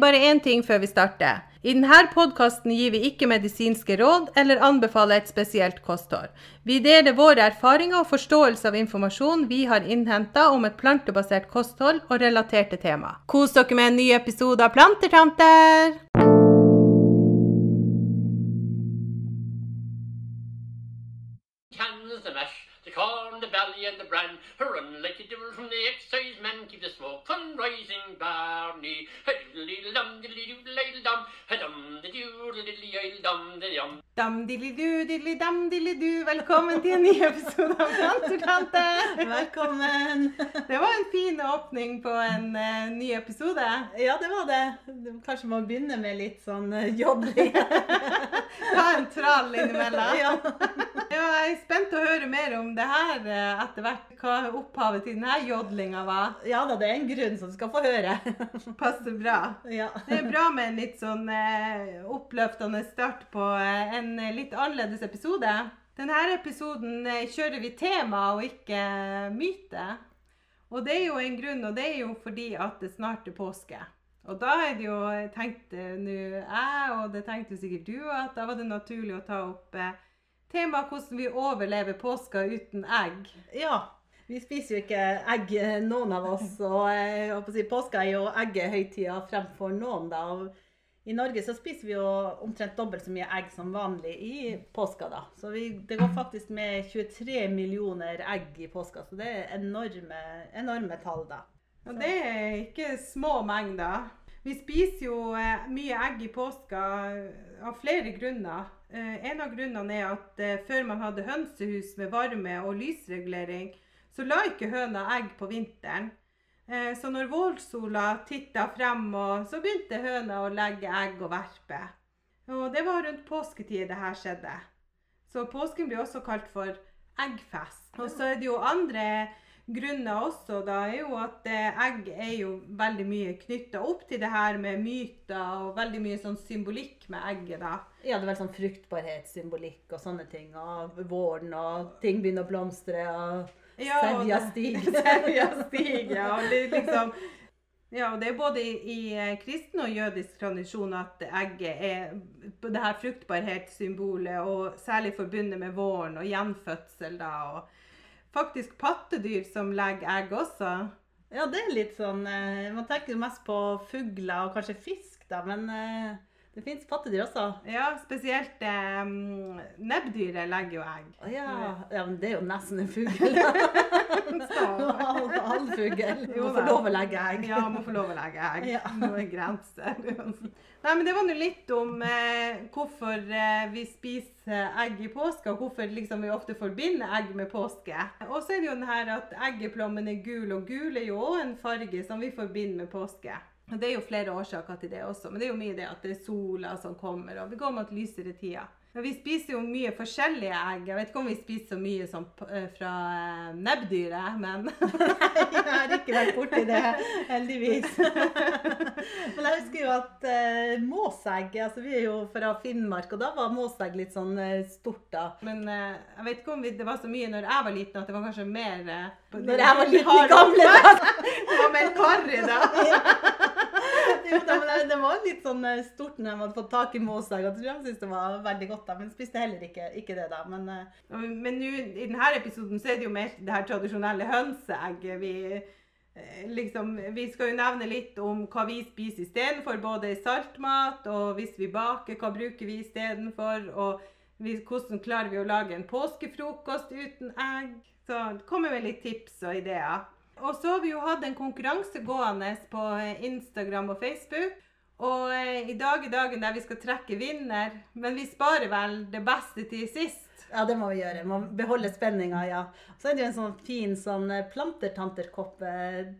Bare én ting før vi starter. I denne podkasten gir vi ikke medisinske råd eller anbefaler et spesielt kosthold. Vi deler våre erfaringer og forståelse av informasjon vi har innhenta om et plantebasert kosthold og relaterte tema. Kos dere med en ny episode av Plantertanter! Dam dilli-du, dilli-dam dilli-du. Velkommen til en ny episode av Plantertanter! Velkommen! Det var en fin åpning på en uh, ny episode. Ja, det var det. Kanskje man begynner med litt sånn uh, jodling. Ta en trall innimellom. ja. Ja, jeg er spent å høre mer om det her eh, etter hvert. Hva opphavet til denne jodlinga var. ja da, det er en grunn som skal få høre. Passer bra. ja. Det er bra med en litt sånn eh, oppløftende start på eh, en litt annerledes episode. Denne episoden eh, kjører vi tema og ikke myte. Og det er jo en grunn, og det er jo fordi at det snart er påske. Og da er det jo, tenkte nå jeg, og det tenkte sikkert du, at da var det naturlig å ta opp eh, temaet hvordan vi overlever påska uten egg. ja. Vi spiser jo ikke egg, eh, noen av oss. Og eh, jeg håper å si, påska er jo eggehøytida fremfor noen, da. I Norge så spiser vi jo omtrent dobbelt så mye egg som vanlig i påska, da. Så vi, det går faktisk med 23 millioner egg i påska, så det er enorme, enorme tall, da. Og det er ikke små mengder. Vi spiser jo eh, mye egg i påska eh, av flere grunner. Eh, en av grunnene er at før man hadde hønsehus med varme og lysregulering, så la ikke høna egg på vinteren. Så når vårsola titta frem, så begynte høna å legge egg og verpe. Og det var rundt påsketid det her skjedde. Så påsken blir også kalt for eggfest. Og så er det jo andre grunner også, da, er jo at egg er jo veldig mye knytta opp til det her med myter og veldig mye sånn symbolikk med egget, da. Ja, det er vel sånn fruktbarhetssymbolikk og sånne ting. Og våren, og ting begynner å blomstre, og Ja, sevja stiger. Sevja stiger, ja. Og det liksom ja, og det er både i, i kristen og jødisk tradisjon at egget er det her fruktbarhetssymbolet, og særlig forbundet med våren og gjenfødsel, da. Og faktisk pattedyr som legger egg også. Ja, det er litt sånn eh, Man tenker jo mest på fugler og kanskje fisk, da, men eh, det fins pattedyr også. Ja, spesielt eh, nebbdyret legger jo egg. Å ja. ja, men det er jo nesten en fugl. all, halv fugl. Må få lov å legge egg. ja, må få lov å legge egg. Ja. Noen grenser. Nei, men det var nå litt om eh, hvorfor eh, vi spiser egg i påske, og hvorfor liksom, vi ofte forbinder egg med påske. Og så er det jo den her at eggeplommen er gul, og gul er jo òg en farge som vi forbinder med påske. Og Det er jo flere årsaker til det også, men det er jo mye det at det er sola som kommer, og vi går mot lysere tider. Men vi spiser jo mye forskjellige egg. Jeg vet ikke om vi spiser så mye som eh, fra eh, nebbdyret, men Jeg har ikke vært borti det, heldigvis. Men jeg husker jo at eh, måsegg altså Vi er jo fra Finnmark, og da var måsegg litt sånn stort, da. Men eh, jeg vet ikke om vi, det var så mye når jeg var liten, at det var kanskje mer eh, Når jeg var liten i gamle da! Det var mer karri da. Da, det- det var litt sånn eh, stort når de hadde fått tak i måsag. Jeg syntes det var veldig godt, da, men spiste heller ikke, ikke det, da. Men eh, Men nå, i denne episoden så er det jo mer det her tradisjonelle hønseegget. Vi, eh, liksom, vi skal jo nevne litt om hva vi spiser istedenfor, både saltmat og hvis vi baker, hva bruker vi istedenfor, og vi, hvordan klarer vi å lage en påskefrokost uten egg. Så det kommer med litt tips og ideer. Og så har vi jo hatt en konkurranse gående på eh, Instagram og Facebook. Og eh, i dag er dagen der vi skal trekke vinner, men vi sparer vel det beste til sist. ja, det må vi gjøre. Må beholde spenninga, ja. Så er det jo en sånn fin sånn eh, plantertanterkopp.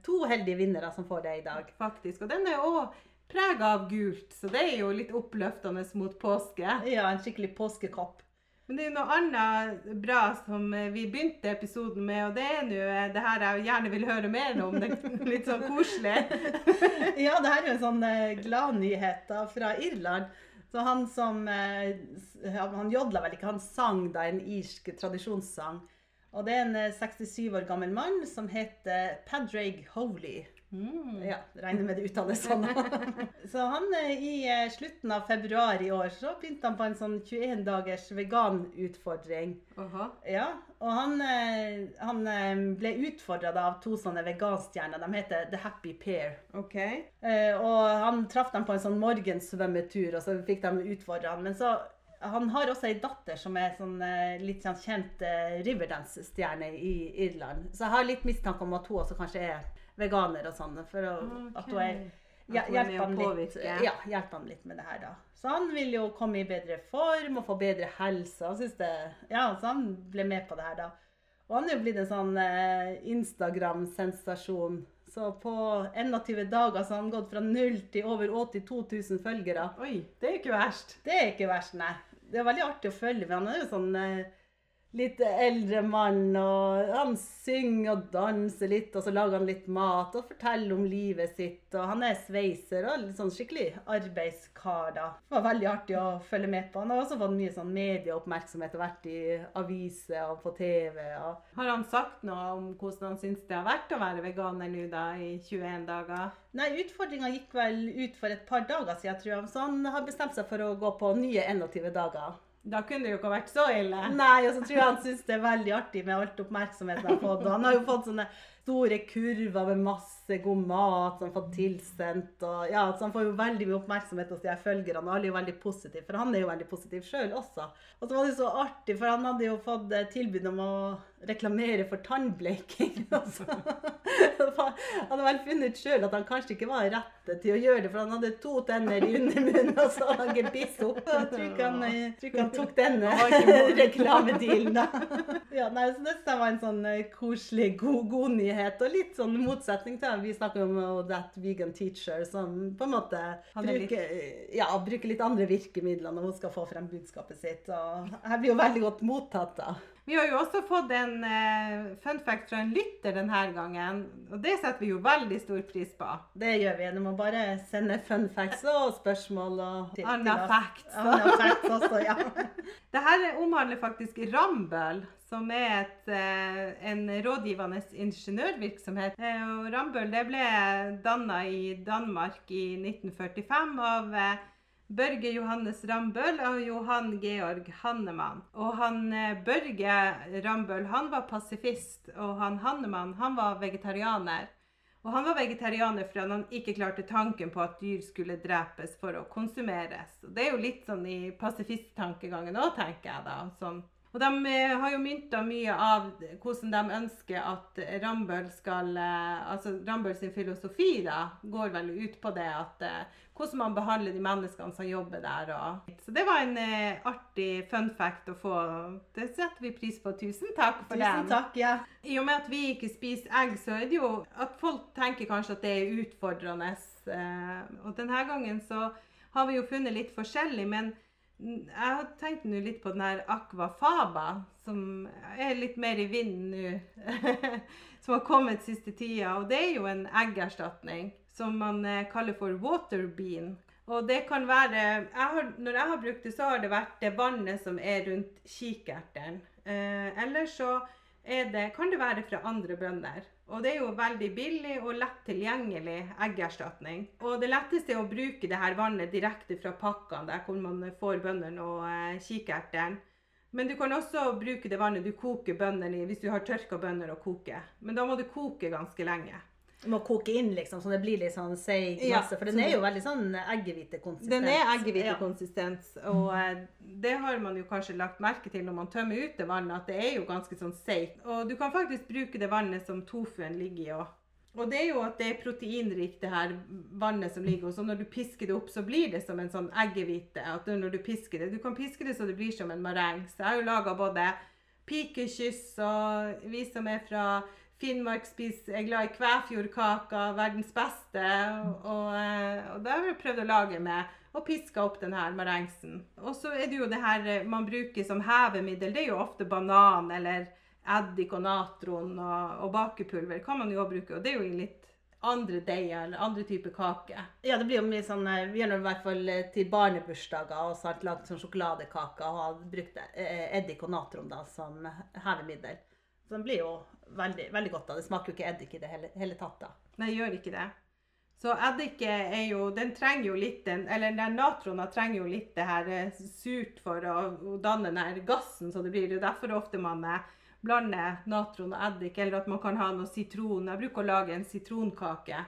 To heldige vinnere som får det i dag. faktisk. Og den er òg prega av gult, så det er jo litt oppløftende mot påske. Ja, en skikkelig påskekopp. Men det er noe annet bra som eh, vi begynte episoden med, og det er nå eh, det her jeg gjerne vil høre mer om. Det er litt sånn koselig. Ja, det her er jo en sånn eh, gladnyhet fra Irland. Så han som Han jodla vel ikke, han sang da en irsk tradisjonssang. Og det er en eh, 67 år gammel mann som heter Padraig Howley. Mm. Ja, regner med det uttales sånn. så han eh, i eh, slutten av februar i år så begynte han på en sånn 21 dagers veganutfordring. Ja, og han, eh, han eh, ble utfordra av to sånne veganstjerner. De heter The Happy Pair. OK. Eh, og han traff dem på en sånn morgensvømmetur, og så fikk de utfordre han. Men så han har også ei datter som er sånn eh, litt sånn kjent uh, riverdance-stjerne i Irland. Så jeg har litt mistanke om at hun også kanskje er veganer og sånn. For å, at hun er Ok. At hun er hjelper han litt, ja, hjelper han litt med det her, da. Så han vil jo komme i bedre form og få bedre helse. Det, ja, så han ble med på det her, da. Og han er jo blitt en sånn eh, Instagram-sensasjon. Så på 21 dager så har han gått fra null til over 82 000 følgere. Oi, det er ikke verst. Det er ikke verst, nei. Det er veldig artig å følge, for han er jo sånn eh, litt eldre mann, og han synger og danser litt, og så lager han litt mat og forteller om livet sitt. Og han er sveiser og litt sånn skikkelig arbeidskar, da. Det var veldig artig å følge med på. Han har også fått mye sånn medieoppmerksomhet og vært i aviser og på TV. og... Har han sagt noe om hvordan han syns det har vært å være veganer nå da, i 21 dager? Nei, utfordringa gikk vel ut for et par dager siden, tror jeg. Så han har bestemt seg for å gå på nye 21 dager. Da kunne det jo ikke vært så ille. Nei, og så tror jeg han syns det er veldig artig med alt oppmerksomheten han har fått. Han har jo fått sånne store kurver med masse god mat som han fått tilsendt. Og ja, så han får jo veldig mye oppmerksomhet hos de her følgerne, og alle er jo veldig positive. For han er jo veldig positiv sjøl også. Og så var det så artig, for han hadde jo fått eh, tilbud om å reklamere for tannbleking. Og han hadde vel funnet sjøl at han kanskje ikke var rette til å gjøre det, for han hadde to tenner i undermunnen og så gebiss opp. Jeg tror ikke han, tror ikke han tok denne Han reklamedealen, da. Ja, nei, så det var en sånn eh, koselig, god, god nyhet, og litt sånn motsetning til Vi snakker om oh, That Vegan Teacher, som på en måte er bruker, ja, bruker litt andre virkemidler når hun skal få frem budskapet sitt. Og jeg blir jo veldig godt mottatt, da. Vi har jo også fått en uh, fun fact fra en lytter denne gangen, og det setter vi jo veldig stor pris på. Det gjør vi. Du må bare sende fun facts og spørsmål og til- Anna til facts. Anna facts også, ja. Dette omhandler faktisk Rambøll, som er et, eh, en rådgivende ingeniørvirksomhet. Eh, og Rambøll ble danna i Danmark i 1945 av Børge Johannes Rambøll og Johan Georg Hannemann. Og han eh, Børge Rambøll han var pasifist, og han Hannemann han var vegetarianer. Og han var vegetarianer fordi han ikke klarte tanken på at dyr skulle drepes for å konsumeres. Og det er jo litt sånn i pasifisttankegangen òg, tenker jeg da. Sånn. Og de eh, har jo mynta mye av hvordan de ønsker at Rambøll skal eh, Altså Rambøll sin filosofi da, går vel ut på det at eh, hvordan man behandler de menneskene som jobber der. Og. Så det var en artig fun fact å få. Det setter vi pris på. Tusen takk for Tusen den. takk. Ja. I og med at vi ikke spiser egg, så er det jo at folk tenker kanskje at det er utfordrende. Og denne gangen så har vi jo funnet litt forskjellig, men jeg har tenkt nå litt på den her aquafaba, som er litt mer i vinden nå. som har kommet siste tida. Og det er jo en eggerstatning som man eh, kaller for waterbean. Og det kan være jeg har, Når jeg har brukt det, så har det vært det vannet som er rundt kikerten. Eh, eller så det, kan det være fra andre bønder. Og det er jo veldig billig og lett tilgjengelig eggerstatning. Og det letteste er å bruke det her vannet direkte fra pakkene, der hvor man får bøndene og eh. Men du kan også bruke det vannet du koker bøndene i, hvis du har tørka bønner å koke. Men da må du koke ganske lenge. Må koke inn, liksom, så det blir litt sånn seig Ja, masse. For den er jo veldig sånn eggehvitekonsistens. Den er Ja. eggehvitekonsistens, og eh, det har man jo kanskje lagt merke til når man tømmer ut det vannet, at det er jo ganske sånn seigt. Og du kan faktisk bruke det vannet som tofuen ligger i òg. Og det er jo at det er proteinrikt, det her vannet som ligger. Og så når du pisker det opp, så blir det som en sånn eggehvite. At når du pisker det Du kan piske det så det blir som en mareng. Så jeg har jo laga både pikekyss, og vi som er fra Finnmark spiser, er glad i Kvæfjordkaka, verdens beste. Og, eh, og det har vi prøvd å lage med og piska opp den her marengsen. Og så er det jo det her eh, man bruker som hevemiddel. Det er jo ofte banan eller eddik og natron og, og bakepulver kan man jo bruke. Og det er jo i litt andre deiger eller andre typer kake. Ja, det blir jo mye sånn eh, Vi gjør det i hvert fall til barnebursdager og så har lagd sånn sjokoladekake og har brukt eddik og natron da som hevemiddel. Så den blir jo veldig, veldig godt. da. Det smaker jo ikke eddik i det hele, hele tatt. da. Nei, gjør ikke det. Så eddiket er jo Den trenger jo litt den Eller den natrona trenger jo litt det her eh, surt for å, å danne den her gassen, så det blir er derfor ofte man eh, blander natron og eddik, eller at man kan ha noe sitron. Jeg bruker å lage en sitronkake.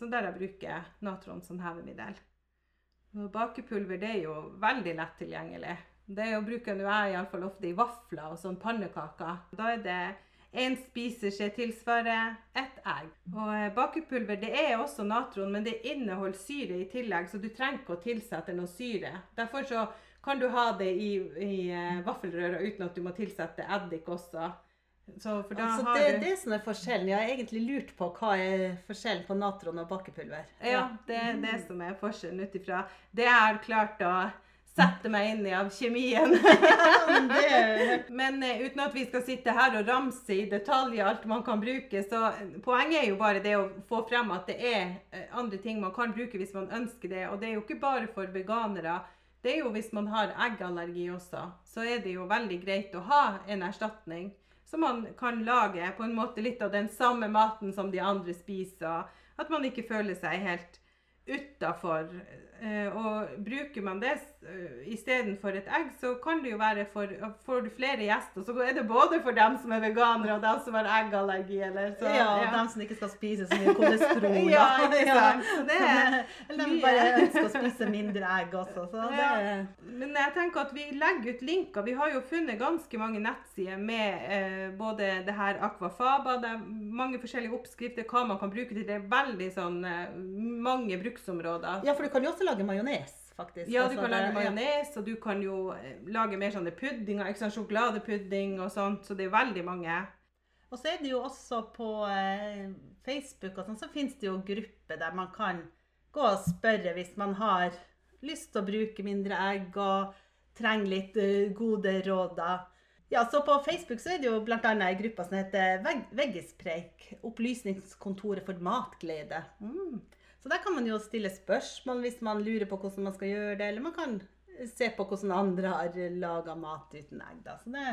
Så der jeg bruker natron som hevemiddel. Bakepulver det er jo veldig lett tilgjengelig. Det er bruker nå jeg iallfall ofte i vafler og sånn pannekaker. Da er det én spiseskje tilsvarer ett egg. Og eh, bakepulver det er også natron, men det inneholder syre i tillegg, så du trenger ikke å tilsette noe syre. Derfor så kan du ha det i, i eh, vaffelrøra uten at du må tilsette eddik også. Så for da Altså, har det er du det som er forskjellen. Jeg har egentlig lurt på hva er forskjellen på natron og bakepulver. Ja, det er det som er forskjellen ut ifra det jeg har klart å sette meg inn i av kjemien. Men eh, uten at vi skal sitte her og ramse i detalj alt man kan bruke, så eh, poenget er jo bare det å få frem at det er eh, andre ting man kan bruke hvis man ønsker det. Og det er jo ikke bare for veganere. Det er jo hvis man har eggallergi også, så er det jo veldig greit å ha en erstatning. Så man kan lage på en måte litt av den samme maten som de andre spiser. At man ikke føler seg helt utafor. Og bruker man det uh, istedenfor et egg, så kan det jo være for Får du flere gjester, så er det både for dem som er veganere og dem som har eggallergi. Eller, så, ja, dem som ikke skal spise så mye kolesterol. Ja, ikke sant. Ja. det er Eller de bare ønsker å spise mindre egg også. Så det, Ja. Men jeg tenker at vi legger ut linker. Vi har jo funnet ganske mange nettsider med eh, både det her akvafaba, det er mange forskjellige oppskrifter, hva man kan bruke til. Det er veldig sånn eh, mange bruksområder. ja, for du kan jo også lage majones, faktisk. Ja, du Altså, kan det- lage majones, og du kan jo eh, lage mer sånne puddinger, ikke sant? sjokoladepudding og sånt, så det er veldig mange. Og så er det jo også på eh, Facebook og sånn, så finnes det jo grupper der man kan gå og spørre hvis man har lyst til å bruke mindre egg og trenger litt eh, gode råd. da. Ja, så På Facebook så er det jo bl.a. ei gruppe som heter Veg Veggispreik. Opplysningskontoret for matglede. Mm. Så der kan man jo stille spørsmål hvis man lurer på hvordan man skal gjøre det, eller man kan se på hvordan andre har laga mat uten egg. da. Så det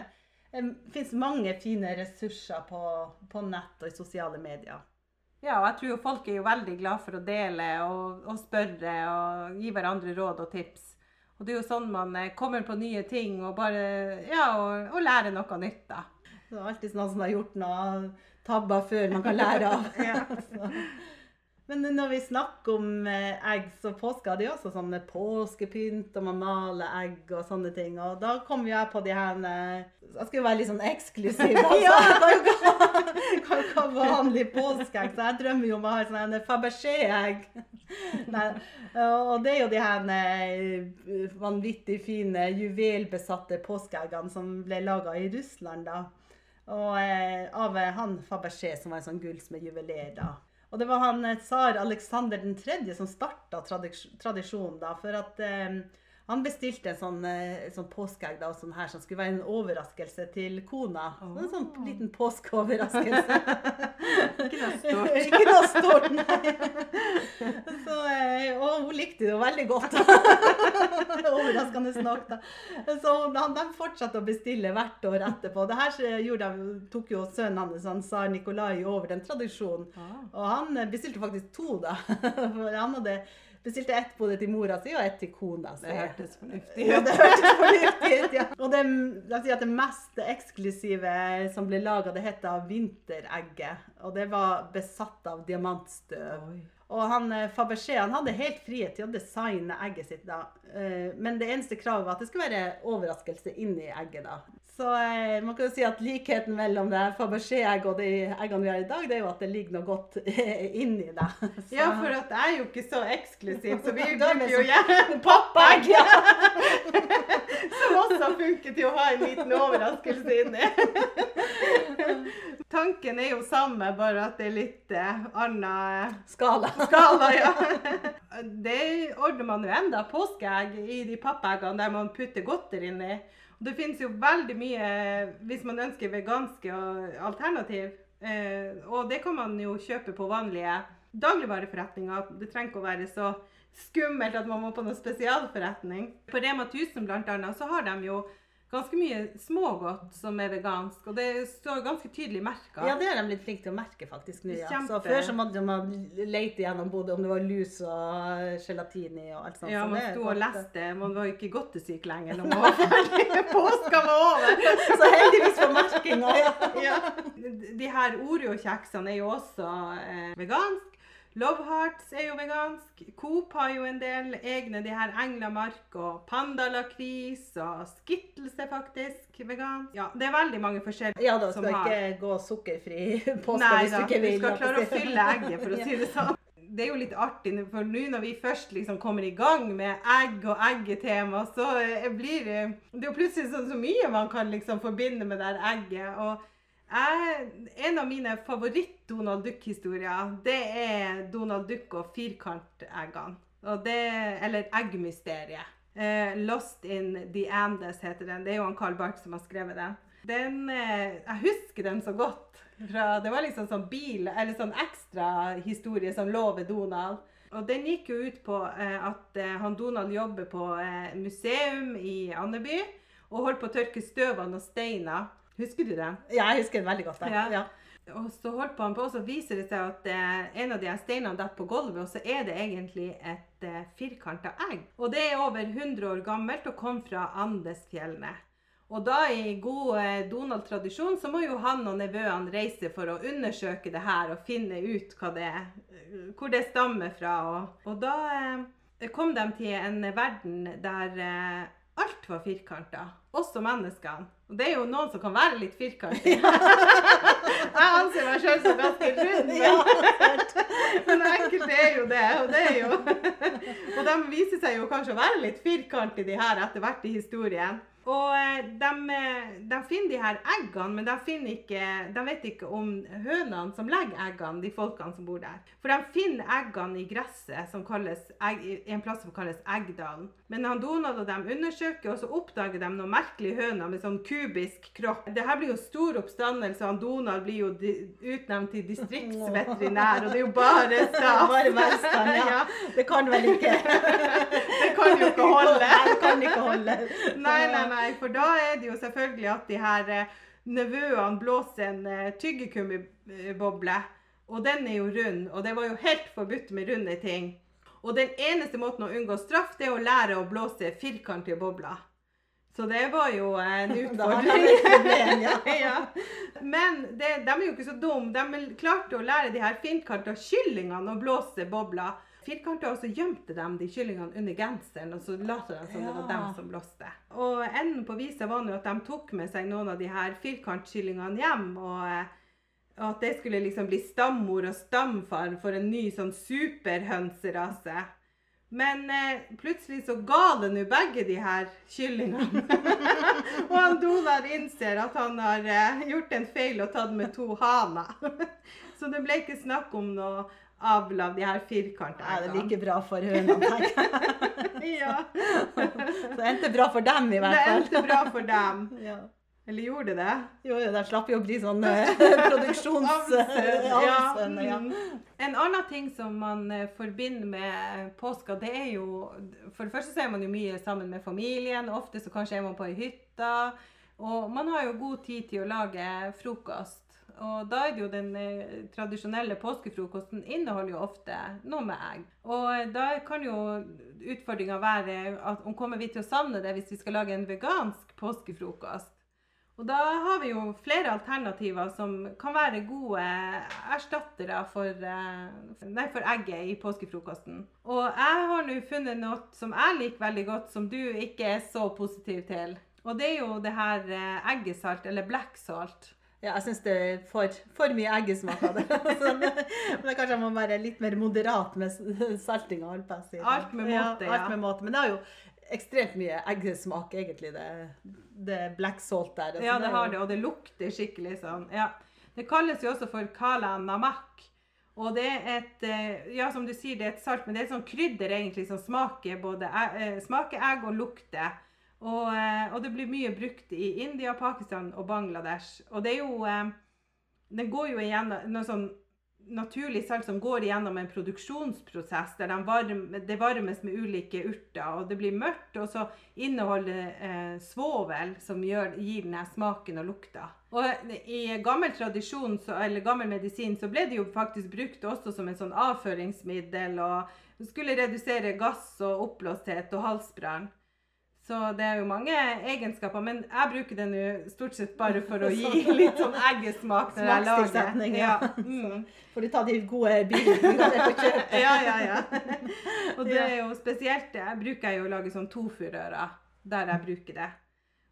det finnes mange fine ressurser på, på nett og i sosiale medier. Ja, og jeg tror folk er jo veldig glad for å dele og, og spørre og gi hverandre råd og tips. Og det er jo sånn man eh, kommer på nye ting og bare Ja, og, og lærer noe nytt, da. Det er alltid noen som har gjort noe tabber før man kan lære av. Ja. Men når vi snakker om eh, egg, så påske er jo også sånn påskepynt, og man maler egg og sånne ting. Og da kommer jeg på de her eh, Jeg skal jo være litt sånn eksklusiv, altså. Ja. jeg kan ikke- ha vanlig påskeegg. Så jeg drømmer jo om å ha sånne Fabergé-egg. Og det er jo de her eh, vanvittig fine juvelbesatte påskeeggene som ble laga i Russland, da. Og av han Fabergé, som var en sånn gullsmedjuveler, da. Og det var han eh, tsar Aleksander 3. som starta tradisjonen, da. For at eh, han bestilte en sånn, eh, sånn påskeegg da, sånn her, som skulle være en overraskelse til kona. Så En sånn Oh. liten påskeoverraskelse. Ikke noe stort. Ikke noe stort, nei. Så, eh, og hun likte det jo veldig godt. Overraskende nok, da. Så han, de fortsatte å bestille hvert år etterpå. Det her gjorde de, tok jo sønnen hans, han sa Nikolai, over den tradisjonen. Og han bestilte faktisk to, da. For han hadde bestilte ett både til mora si og ett til kona si. Det hørtes fornuftig Ja, ut. det hørtes fornuftig ut, ja. Og det, la oss si at det mest eksklusive som ble laga, det heter vinteregget. Og det var besatt av diamantstøv. Oi. Og han eh, Fabergé han hadde helt frihet til å designe egget sitt. da. Eh, Men det eneste kravet var at det skulle være overraskelse inni egget. da. Så eh, man kan jo si at likheten mellom det Fabergé-egg og de eggene vi har i dag, det er jo at det ligger noe godt inni det. Så- Ja, for at jeg er jo ikke så eksklusiv, så vi er bruker jo gjerne pappegg. Ja. Som også funker til å ha en liten overraskelse inni. Tanken er jo samme, bare at det er litt eh, annen Skala. skala, ja. Det ordner man jo enda påskeegg i de pappeggene der man putter godter inni. Det finnes jo veldig mye hvis man ønsker veganske alternativ. Eh, og det kan man jo kjøpe på vanlige dagligvareforretninger. Det trenger ikke å være så skummelt at man må på noe spesialforretning. På Rema 1000 blant annet så har de jo ganske mye smågodt som er vegansk, og det står ganske tydelig merka. Ja, det er de blitt flinke til å merke faktisk nå. Ja. Så før så måtte man lete gjennom både om det var lus og gelatin i og alt sånt. Ja, man sto og leste. Man var ikke godtesyk lenger når man var ferdig. Påska var over. Så heldigvis for merkinga, ja. Ja. De her Oreo-kjeksene er jo også eh, vegansk. Love Hearts er jo vegansk. Coop har jo en del egne. De her Englamark og Panda Lakris og Skittles er faktisk vegansk. Ja, det er veldig mange forskjellige Ja da, som skal har- ikke gå sukkerfri påske Nei hvis du ikke du skal klare å fylle egget, for å si det sånn. Det er jo litt artig, for nå når vi først liksom kommer i gang med egg og eggetema, så eh, blir det Det er jo plutselig så, så mye man kan liksom forbinde med det egget. Og jeg, en av mine favoritt-Donald Duck-historier, det er Donald Duck og firkanteggene. Eller eggmysteriet. Eh, Lost in the Andes heter den. Det er jo han Carl Barth som har skrevet den. Den, eh, jeg husker den så godt. Fra, det var liksom sånn bil, eller sånn ekstra historie som lå ved Donald. Og den gikk jo ut på eh, at eh, han Donald jobber på eh, museum i Andeby og holdt på å tørke støvene og steiner. Husker du den? Ja, jeg husker den veldig godt. Ja. Ja. Og så holdt han på, og så viser det seg at eh, en av de steinene detter på gulvet, og så er det egentlig et eh, firkanta egg. Og det er over 100 år gammelt og kom fra Andesfjellene. Og da i god eh, Donald-tradisjon så må jo han og nevøene reise for å undersøke det her og finne ut det eh, hvor det stammer fra. Og, og da eh, kom de til en verden der eh, alt var firkanta, også menneskene. Og det er jo noen som kan være litt firkantige. Jeg anser meg selv som ganske rund, Ja, men, men enkelte er jo det. Og det er jo Og de viser seg jo kanskje å være litt firkantige, de her, etter hvert i historien. Og eh, de, eh, de finner de her eggene, men de, ikke, de vet ikke om hønene som legger eggene, de folkene som bor der. For de finner eggene i gresset som kalles, i en plass som kalles Eggdalen. Men han Donald og dem undersøker, og så oppdager de noen merkelige høner med sånn kubisk kropp. Det her blir jo stor oppstandelse, og han Donald blir jo utnevnt til distriktsveterinær, og det er jo bare stas. Bare velstand, ja. Det kan vel ikke Det kan jo ikke holde. Det kan ikke holde. Nei, nei, nei, for da er det jo selvfølgelig at de her eh, nevøene blåser en eh, tyggegummiboble, og den er jo rund, og det var jo helt forbudt med runde ting. Og den eneste måten å unngå straff, det er å lære å blåse firkantige bobler. Så det var jo en utfordring. et problem, ja. ja. Men det, de er jo ikke så dumme. De klarte å lære de her firkanta kyllingene å blåse bobler. Firkanta, og så gjemte de de kyllingene under genseren, og så lot de som det var dem som blåste. Og enden på visa var nå at de tok med seg noen av de her firkantkyllingene hjem, og, eh, og at det skulle liksom bli stammor og stamfar for en ny sånn superhønserase. Men eh, plutselig så ga det nå begge de her kyllingene. og han Donald innser at han har eh, gjort en feil og tatt med to haner. så det ble ikke snakk om noe avl av de her firkantene. Ja, det er like bra for hønene, tenker jeg. ja. Så det endte bra for dem, i hvert fall. Det endte bra for dem. Ja. Eller gjorde det? Jo, jo, de slapp jo å bli sånn eh, produksjons... Ja, avlsvenner, ja. mm. En annen ting som man eh, forbinder med påska, det er jo For det første så er man jo mye sammen med familien. Ofte så kanskje er man på ei hytte. Og man har jo god tid til å lage frokost. Og da er det jo den eh, tradisjonelle påskefrokosten inneholder jo ofte noe med egg. Og da kan jo utfordringa være at om kommer vi til å savne det hvis vi skal lage en vegansk påskefrokost. Og da har vi jo flere alternativer som kan være gode erstattere for, eh, nei, for egget i påskefrokosten. Og jeg har nå funnet noe som jeg liker veldig godt, som du ikke er så positiv til. Og det er jo det her eh, eggesalt, eller black salt. Ja, jeg syns det er for, for mye eggesmak av det. Så, men kanskje jeg må være litt mer moderat med salting holdt på. Alt med måte, ja. Alt med måte. Men det har jo ekstremt mye eggesmak, egentlig, det, det black salt der. Ja, det er har det, og det lukter skikkelig sånn. Ja. Det kalles jo også for kala namak. Og det er et eh, Ja, som du sier, det er et salt, men det er et sånt krydder egentlig som smaker både e- eh, smaker egg og lukter. Og, eh, og det blir mye brukt i India, Pakistan og Bangladesh. Og det er jo Det går jo igjennom noe sånn naturlig salt som går igjennom en produksjonsprosess der de varme, det varmes med ulike urter, og det blir mørkt, og så inneholder eh, svovel som gjør, gir den smaken og lukta. Og i gammel tradisjon, så, eller gammel medisin, så ble det jo faktisk brukt også som en sånn avføringsmiddel, og skulle redusere gass og oppblåsthet og halsbrann. Så det er jo mange egenskaper, men jeg bruker den jo stort sett bare for å gi litt sånn eggesmak når jeg lager. det. Ja. Mm. Får du ta de gode bildene på kjøpet? ja, ja, ja. Og det er jo spesielt det. Jeg bruker jo å lage sånn tofurører der jeg bruker det.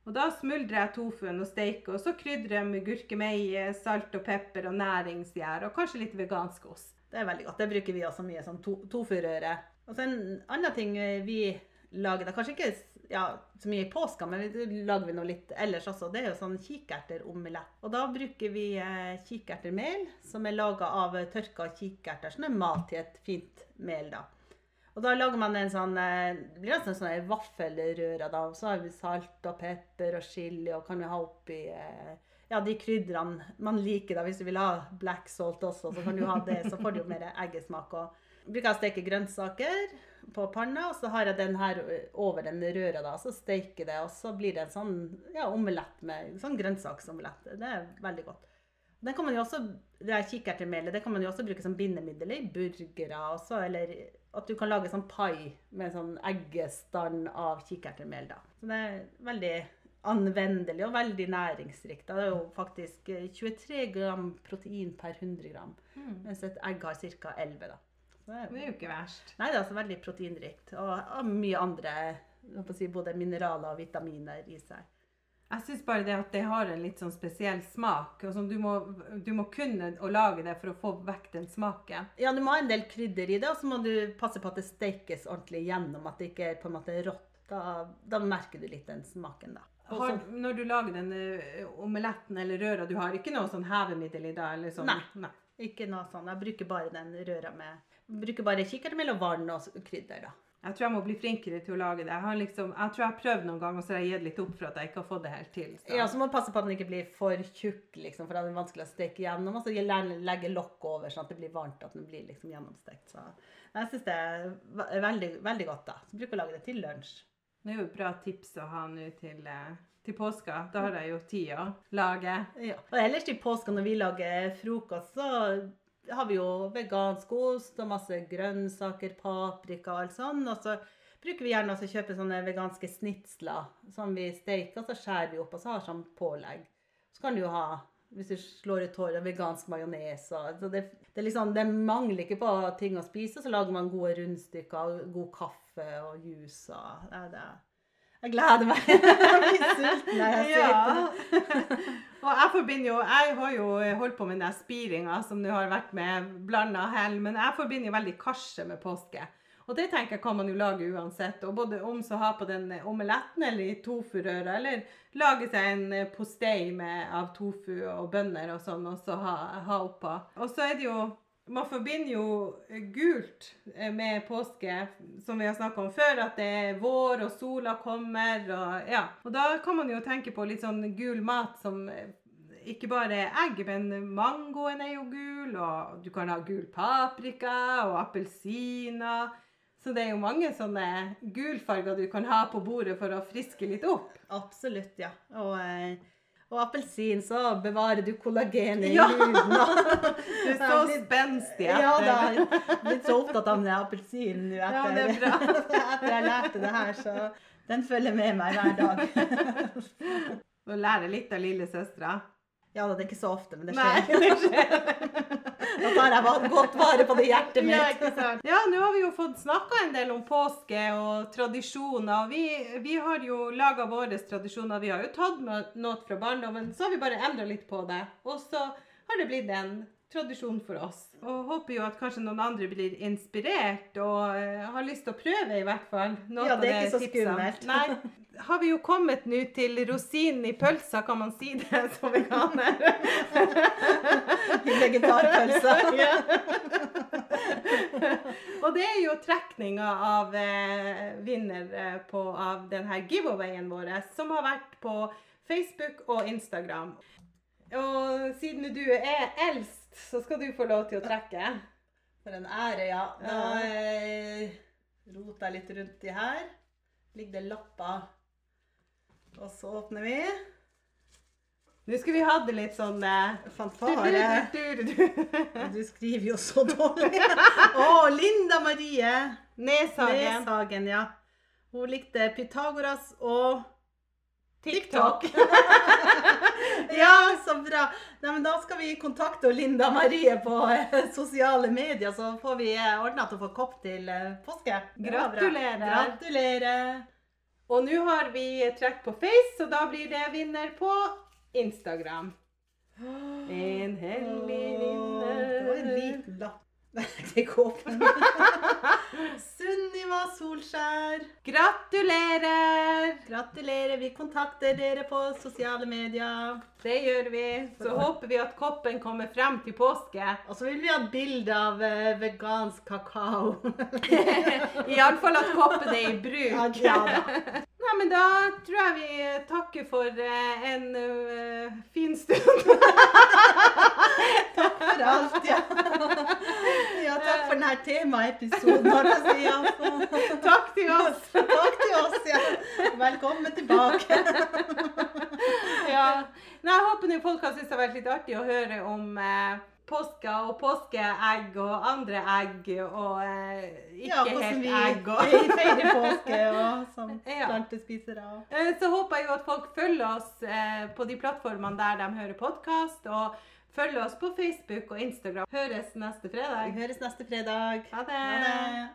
Og da smuldrer jeg tofuen og steiker, og så krydrer jeg med gurkemeie, salt og pepper og næringsgjær, og kanskje litt vegansk ost. Det er veldig godt. Det bruker vi også mye, som to tofurøre. Og så en annen ting vi lager, da kanskje ikke ja, så mye i påska, men vi lager vi noe litt ellers også. Det er jo sånn kikerteromelett. Og da bruker vi eh, kikertermel, som er laga av tørka kikerter, som er mat til et fint mel, da. Og da lager man en sånn eh, Det blir nesten sånn en vaffelrøre, da. Så har vi salt og pepper og chili, og kan vi ha oppi eh, ja, de krydderne man liker. da, Hvis du vil ha black salt også, så kan du ha det. Så får du jo mer eggesmak. og bruker jeg å steke grønnsaker på panna, og så har jeg den her over den røra, da, så steker det, og så blir det en sånn ja, omelett med sånn grønnsaksomelett. Det er veldig godt. Den kan man jo også, det er kikertermelet, det kan man jo også bruke som bindemiddel i burgere også, eller at du kan lage sånn pai med sånn eggestand av kikertermel, da. Så det er veldig anvendelig og veldig næringsrikt. Det er jo faktisk eh, 23 gram protein per 100 gram, mens et egg har ca. 11, da. Det er- jo ikke verst. Nei, det er altså veldig proteinrikt. Og, og mye andre si, både mineraler og vitaminer i seg. Jeg syns bare det at det har en litt sånn spesiell smak. og sånn, du, må, du må kunne å lage det for å få vekk den smaken. Ja, du må ha en del krydder i det, og så må du passe på at det stekes ordentlig gjennom. At det ikke er på en måte rått. Da, da merker du litt den smaken, da. Har, når du lager den eh, omeletten eller røra, du har ikke noe sånn hevemiddel i dag? Eller sånn? Nei. Nei. ikke noe sånn. Jeg bruker bare den røra med Bruker bare kikertermel og vann og krydder, da. Jeg tror jeg må bli flinkere til å lage det. Jeg, har liksom, jeg tror jeg har prøvd noen ganger, og så har jeg gitt litt opp for at jeg ikke har fått det helt til. Så. Ja, så må du passe på at den ikke blir for tjukk, liksom, for da er den vanskelig å steke gjennom. Og så gjerne legge lokk over, sånn at det blir varmt, at den blir liksom gjennomstekt. Så jeg syns det er veldig, veldig godt, da. Så bruker å lage det til lunsj. Det er jo et bra tips å ha nå til, eh, til påska. Da har jeg jo tid å lage. Ja. Og ellers til påska når vi lager frokost, så har vi jo vegansk ost og masse grønnsaker, paprika og alt sånn. Og så bruker vi gjerne å kjøpe sånne veganske snitsler som vi steker, og så skjærer vi opp og så har sånn pålegg. Så kan du jo ha, hvis du slår ut håret, vegansk majones. og- det, det, liksom, det mangler ikke på ting å spise, så lager man gode rundstykker, god kaffe og juice. og det, det. Jeg gleder meg. Jeg blir sulten når jeg ser på det. og jeg forbinder jo Jeg har jo holdt på med den spiringa som du har vært med blanda hell, men jeg forbinder jo veldig karse med påske. Og det tenker jeg kan man jo lage uansett. Og både om så ha på den omeletten eller i tofurøra, eller lage seg en eh, postei med, av tofu og bønner og sånn, og så ha, ha oppå. Og så er det jo man forbinder jo gult eh, med påske, som vi har snakka om før, at det er vår og sola kommer. Og, ja. og da kan man jo tenke på litt sånn gul mat som eh, ikke bare egg, men mangoen er jo gul, og du kan ha gul paprika og appelsiner. Så det er jo mange sånne gulfarger du kan ha på bordet for å friske litt opp. Absolutt, ja. Og, eh, og appelsin, så bevarer du kollagenet i huden. Du er så spenstig Ja, da. Jeg blitt så opptatt av den appelsinen nå Ja, det er bra. etter jeg lærte det her, så den følger med meg hver dag. Du lærer litt av lillesøstera. Ja da, det er ikke så ofte, men det Nei, skjer. det skjer. Da tar jeg bare godt vare på det hjertet Ja, mitt. Ja, nå har vi jo fått snakka en del om påske og tradisjoner. Vi, vi har jo laga våre tradisjoner. Vi har jo tatt med noe fra barndommen, så har vi bare endra litt på det. Og så har det blitt en tradisjon for oss. Og håper jo at kanskje noen andre blir inspirert og eh, har lyst til å prøve, i hvert fall. Ja, det er ikke så skummelt. Nei. Har vi jo kommet nå til rosinen i pølsa, kan man si det som veganer? I vegetarpølsa. Ja. og det er jo trekninga av eh, vinner eh, på, av denne giveawayen vår, som har vært på Facebook og Instagram. Og siden du er eldst, så skal du få lov til å trekke. For en ære, ja. Da Ja. eh, roter jeg litt rundt i her. Ligger det lapper. Og så åpner vi. Nå skulle vi hatt det litt sånn eh, Fanfare. du, du, du, du. Skriver jo så dårlig. Å, Linda Marie Neshagen. Neshagen, ja. Hun likte Pythagoras og TikTok. Ja, så bra. Nei, men da skal vi kontakte Linda Marie på eh, sosiale medier, så får vi eh, ordna til å få kopp til eh, påske. Gratulerer. Gratulerer. Og nå har vi trekk på Face, så da blir det vinner på Instagram. En heldig vinner. Det var en liten lapp. Det går åpne. Sunniva Solskjær. Gratulerer! Gratulerer. Vi kontakter dere på sosiale medier. Det gjør vi. Så håper vi at koppen kommer frem til påske. Og så vil vi ha bilde av eh, vegansk kakao. Iallfall at koppen er i bruk. Ja. Nei, men da tror jeg vi takker for eh, en eh, fin stund. For alt, ja. Ja, takk for denne temaepisoden. har jeg si. Takk til oss. Takk til oss, ja. Velkommen tilbake. Ja. Nei, jeg håper nå folk har syntes det har vært litt artig å høre om eh, påske og påskeegg og andre egg og eh, ikke Ja, helt vi egg. Og. feirer påske og som Ja. plantespisere. Eh, Så håper jeg jo at folk følger oss eh, på de plattformene der de hører podkast, og følger oss på Facebook og Instagram. Høres neste fredag. Vi høres neste fredag. Ha det. Ha det.